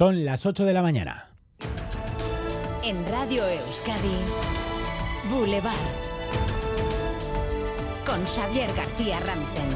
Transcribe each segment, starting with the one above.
Son las 8 de la mañana. En Radio Euskadi, Boulevard. Con Xavier García Ramsten.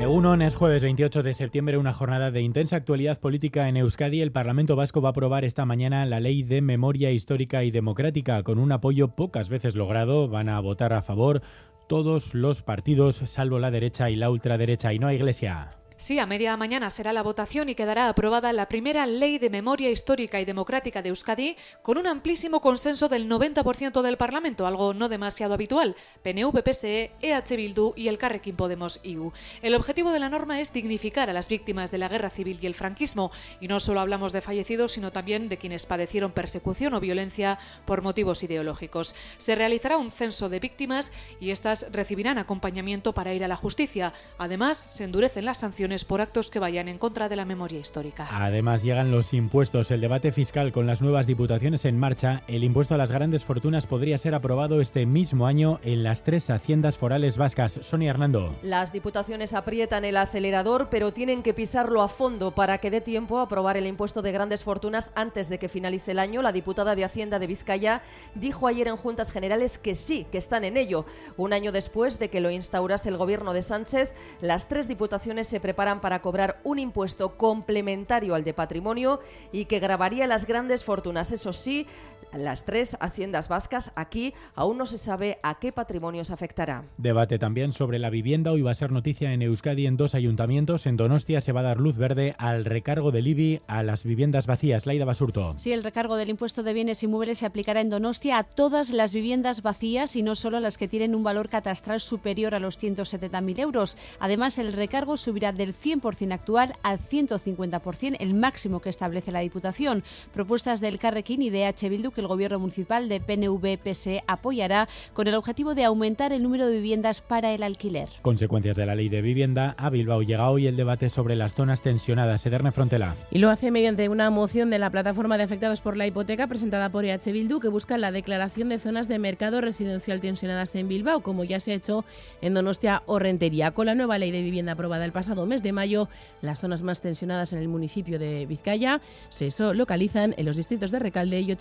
Egunon es jueves 28 de septiembre, una jornada de intensa actualidad política en Euskadi. El Parlamento Vasco va a aprobar esta mañana la Ley de Memoria Histórica y Democrática con un apoyo pocas veces logrado. Van a votar a favor todos los partidos, salvo la derecha y la ultraderecha. Y no hay iglesia. Sí, a media mañana será la votación y quedará aprobada la primera ley de memoria histórica y democrática de Euskadi con un amplísimo consenso del 90% del Parlamento, algo no demasiado habitual, PNV, PSE, EH Bildu y el Carrequín Podemos IU. El objetivo de la norma es dignificar a las víctimas de la guerra civil y el franquismo, y no solo hablamos de fallecidos, sino también de quienes padecieron persecución o violencia por motivos ideológicos. Se realizará un censo de víctimas y estas recibirán acompañamiento para ir a la justicia. Además, se endurecen las sanciones por actos que vayan en contra de la memoria histórica. Además, llegan los impuestos. El debate fiscal con las nuevas diputaciones en marcha. El impuesto a las grandes fortunas podría ser aprobado este mismo año en las tres haciendas forales vascas. Sonia Hernando. Las diputaciones aprietan el acelerador, pero tienen que pisarlo a fondo para que dé tiempo a aprobar el impuesto de grandes fortunas antes de que finalice el año. La diputada de Hacienda de Vizcaya dijo ayer en Juntas Generales que sí, que están en ello. Un año después de que lo instaurase el gobierno de Sánchez, las tres diputaciones se preparan preparan para cobrar un impuesto complementario al de patrimonio y que grabaría las grandes fortunas. Eso sí, las tres haciendas vascas. Aquí aún no se sabe a qué patrimonios afectará. Debate también sobre la vivienda. Hoy va a ser noticia en Euskadi en dos ayuntamientos. En Donostia se va a dar luz verde al recargo del IBI a las viviendas vacías. Laida Basurto. Sí, el recargo del impuesto de bienes inmuebles se aplicará en Donostia a todas las viviendas vacías y no solo a las que tienen un valor catastral superior a los 170.000 euros. Además, el recargo subirá del 100% actual al 150%, el máximo que establece la Diputación. Propuestas del Carrequín y de H. Bildu que el Gobierno Municipal de PNV-PSE apoyará con el objetivo de aumentar el número de viviendas para el alquiler. Consecuencias de la ley de vivienda. A Bilbao llega hoy el debate sobre las zonas tensionadas. Ederne Frontela. Y lo hace mediante una moción de la plataforma de afectados por la hipoteca presentada por EH Bildu que busca la declaración de zonas de mercado residencial tensionadas en Bilbao, como ya se ha hecho en Donostia o Rentería. Con la nueva ley de vivienda aprobada el pasado mes de mayo, las zonas más tensionadas en el municipio de Vizcaya se localizan en los distritos de Recalde y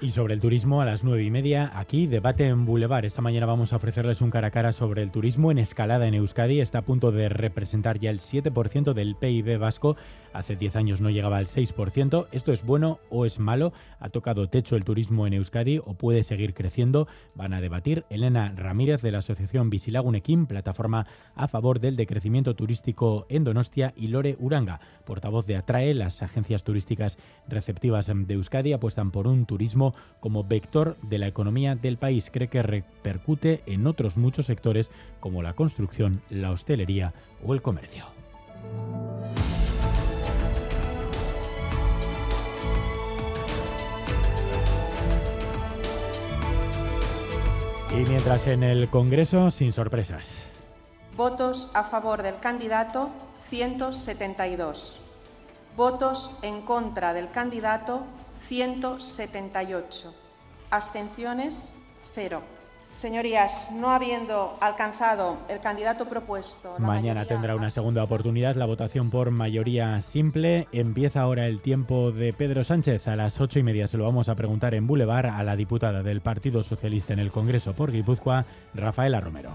Y sobre el turismo, a las nueve y media, aquí, debate en Boulevard. Esta mañana vamos a ofrecerles un cara a cara sobre el turismo en escalada en Euskadi. Está a punto de representar ya el 7% del PIB vasco. Hace 10 años no llegaba al 6%. ¿Esto es bueno o es malo? ¿Ha tocado techo el turismo en Euskadi o puede seguir creciendo? Van a debatir Elena Ramírez de la Asociación Visilagunequim, plataforma a favor del decrecimiento turístico en Donostia, y Lore Uranga, portavoz de Atrae, las agencias turísticas receptivas de Euskadi, apuestan por un turismo como vector de la economía del país. Cree que repercute en otros muchos sectores como la construcción, la hostelería o el comercio. Y mientras en el Congreso, sin sorpresas. Votos a favor del candidato, 172. Votos en contra del candidato, 178. Abstenciones, cero. Señorías, no habiendo alcanzado el candidato propuesto. Mañana tendrá una segunda oportunidad la votación por mayoría simple. Empieza ahora el tiempo de Pedro Sánchez. A las ocho y media se lo vamos a preguntar en Boulevard a la diputada del Partido Socialista en el Congreso por Guipúzcoa, Rafaela Romero.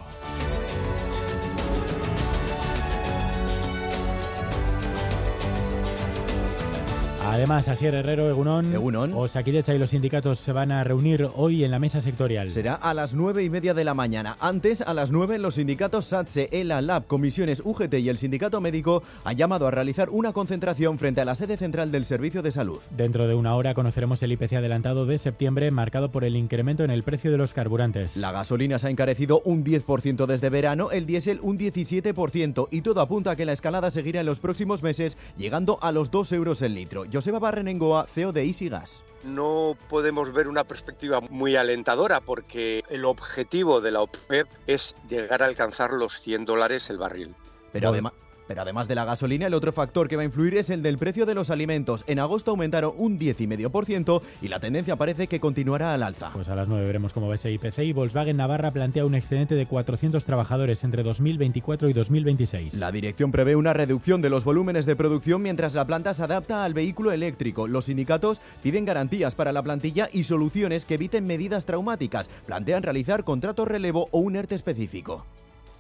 Además, Asier Herrero, Egunón, Egunon. Osakidecha y los sindicatos se van a reunir hoy en la mesa sectorial. Será a las nueve y media de la mañana. Antes, a las nueve, los sindicatos SATSE, ELA, LAB, Comisiones UGT y el Sindicato Médico han llamado a realizar una concentración frente a la sede central del Servicio de Salud. Dentro de una hora conoceremos el IPC adelantado de septiembre, marcado por el incremento en el precio de los carburantes. La gasolina se ha encarecido un 10% desde verano, el diésel un 17% y todo apunta a que la escalada seguirá en los próximos meses, llegando a los 2 euros el litro. Joseba Barrenengoa, CEO de Easy Gas. No podemos ver una perspectiva muy alentadora porque el objetivo de la OPEP es llegar a alcanzar los 100 dólares el barril. Pero además... Pero además de la gasolina, el otro factor que va a influir es el del precio de los alimentos. En agosto aumentaron un 10,5% y la tendencia parece que continuará al alza. Pues a las 9 veremos cómo va ese IPC y Volkswagen Navarra plantea un excedente de 400 trabajadores entre 2024 y 2026. La dirección prevé una reducción de los volúmenes de producción mientras la planta se adapta al vehículo eléctrico. Los sindicatos piden garantías para la plantilla y soluciones que eviten medidas traumáticas. Plantean realizar contrato relevo o un ERTE específico.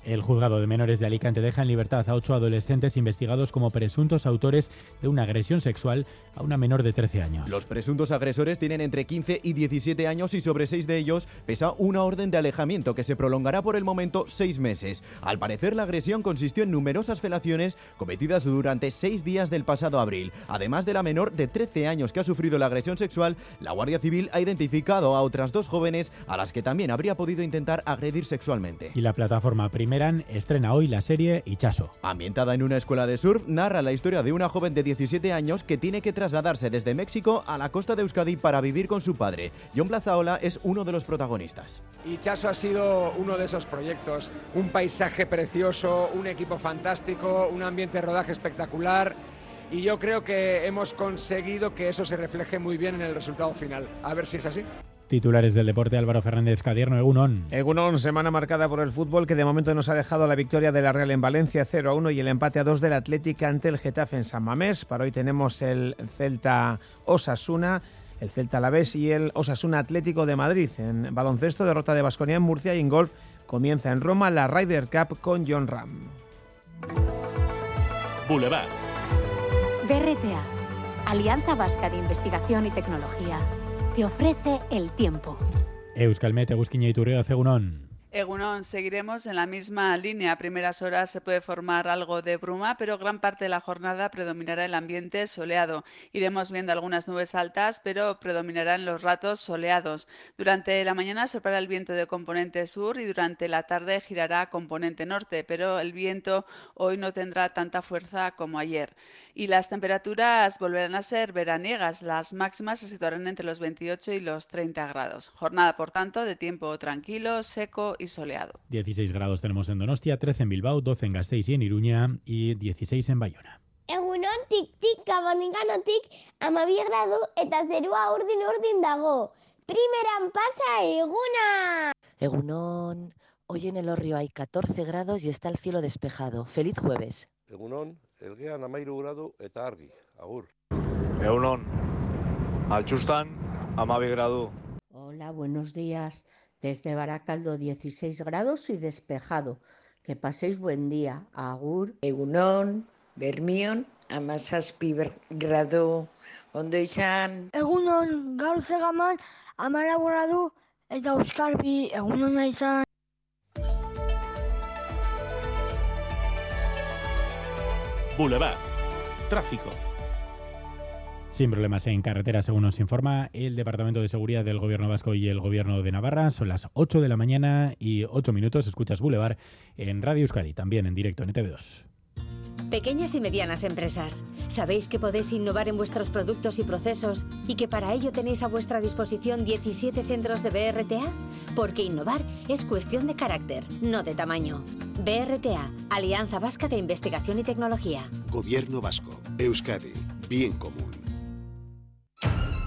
El juzgado de menores de Alicante deja en libertad a ocho adolescentes investigados como presuntos autores de una agresión sexual a una menor de 13 años. Los presuntos agresores tienen entre 15 y 17 años y sobre seis de ellos pesa una orden de alejamiento que se prolongará por el momento seis meses. Al parecer, la agresión consistió en numerosas felaciones cometidas durante seis días del pasado abril. Además de la menor de 13 años que ha sufrido la agresión sexual, la Guardia Civil ha identificado a otras dos jóvenes a las que también habría podido intentar agredir sexualmente. Y la plataforma Primeran estrena hoy la serie Ichaso. Ambientada en una escuela de surf, narra la historia de una joven de 17 años que tiene que trasladarse desde México a la costa de Euskadi para vivir con su padre. John Plazaola es uno de los protagonistas. Ichaso ha sido uno de esos proyectos. Un paisaje precioso, un equipo fantástico, un ambiente de rodaje espectacular. Y yo creo que hemos conseguido que eso se refleje muy bien en el resultado final. A ver si es así. Titulares del deporte Álvaro Fernández Cadierno, Egunon. Egunon, semana marcada por el fútbol que de momento nos ha dejado la victoria de la Real en Valencia 0 a 1 y el empate a 2 del Atlético ante el Getafe en San Mamés. Para hoy tenemos el Celta Osasuna, el Celta Alavés y el Osasuna Atlético de Madrid. En baloncesto, derrota de Basconia en Murcia y en golf comienza en Roma la Ryder Cup con John Ram. Boulevard. BRTA, Alianza Vasca de Investigación y Tecnología, te ofrece el tiempo. Euskalmet, Egusquiña y Turrio, Cegunón. Egunon, seguiremos en la misma línea. A primeras horas se puede formar algo de bruma, pero gran parte de la jornada predominará el ambiente soleado. Iremos viendo algunas nubes altas, pero predominarán los ratos soleados. Durante la mañana soplará el viento de componente sur y durante la tarde girará componente norte, pero el viento hoy no tendrá tanta fuerza como ayer. Y las temperaturas volverán a ser veraniegas. Las máximas se situarán entre los 28 y los 30 grados. Jornada, por tanto, de tiempo tranquilo, seco y soleado. 16 grados tenemos en Donostia, 13 en Bilbao, 12 en Gasteiz y en Iruña y 16 en Bayona. Egunon tik-tik gabonikanotik amabi gradu eta zerua urdin-urdin dago. Primeran pasa eguna! Egunon, hoy en el Orrio hay 14 grados y está el cielo despejado. ¡Feliz jueves! Egunon, elgean amairu gradu eta argi. Agur. Egunon, altxustan amabi gradu. Hola, buenos días. Desde Baracaldo 16 grados y despejado. Que paséis buen día. Agur. Egunon, Bermion, amazazpi gradu. Ondo izan. Egunon, gaur zegaman, amara gradu eta euskarbi egunona izan. Boulevard. Tráfico. Sin problemas en carretera, según nos informa el Departamento de Seguridad del Gobierno Vasco y el Gobierno de Navarra. Son las 8 de la mañana y 8 minutos. Escuchas Boulevard en Radio Euskadi, también en directo en E ETV2. Pequeñas y medianas empresas, ¿sabéis que podéis innovar en vuestros productos y procesos y que para ello tenéis a vuestra disposición 17 centros de BRTA? Porque innovar es cuestión de carácter, no de tamaño. BRTA, Alianza Vasca de Investigación y Tecnología. Gobierno Vasco, Euskadi, bien común.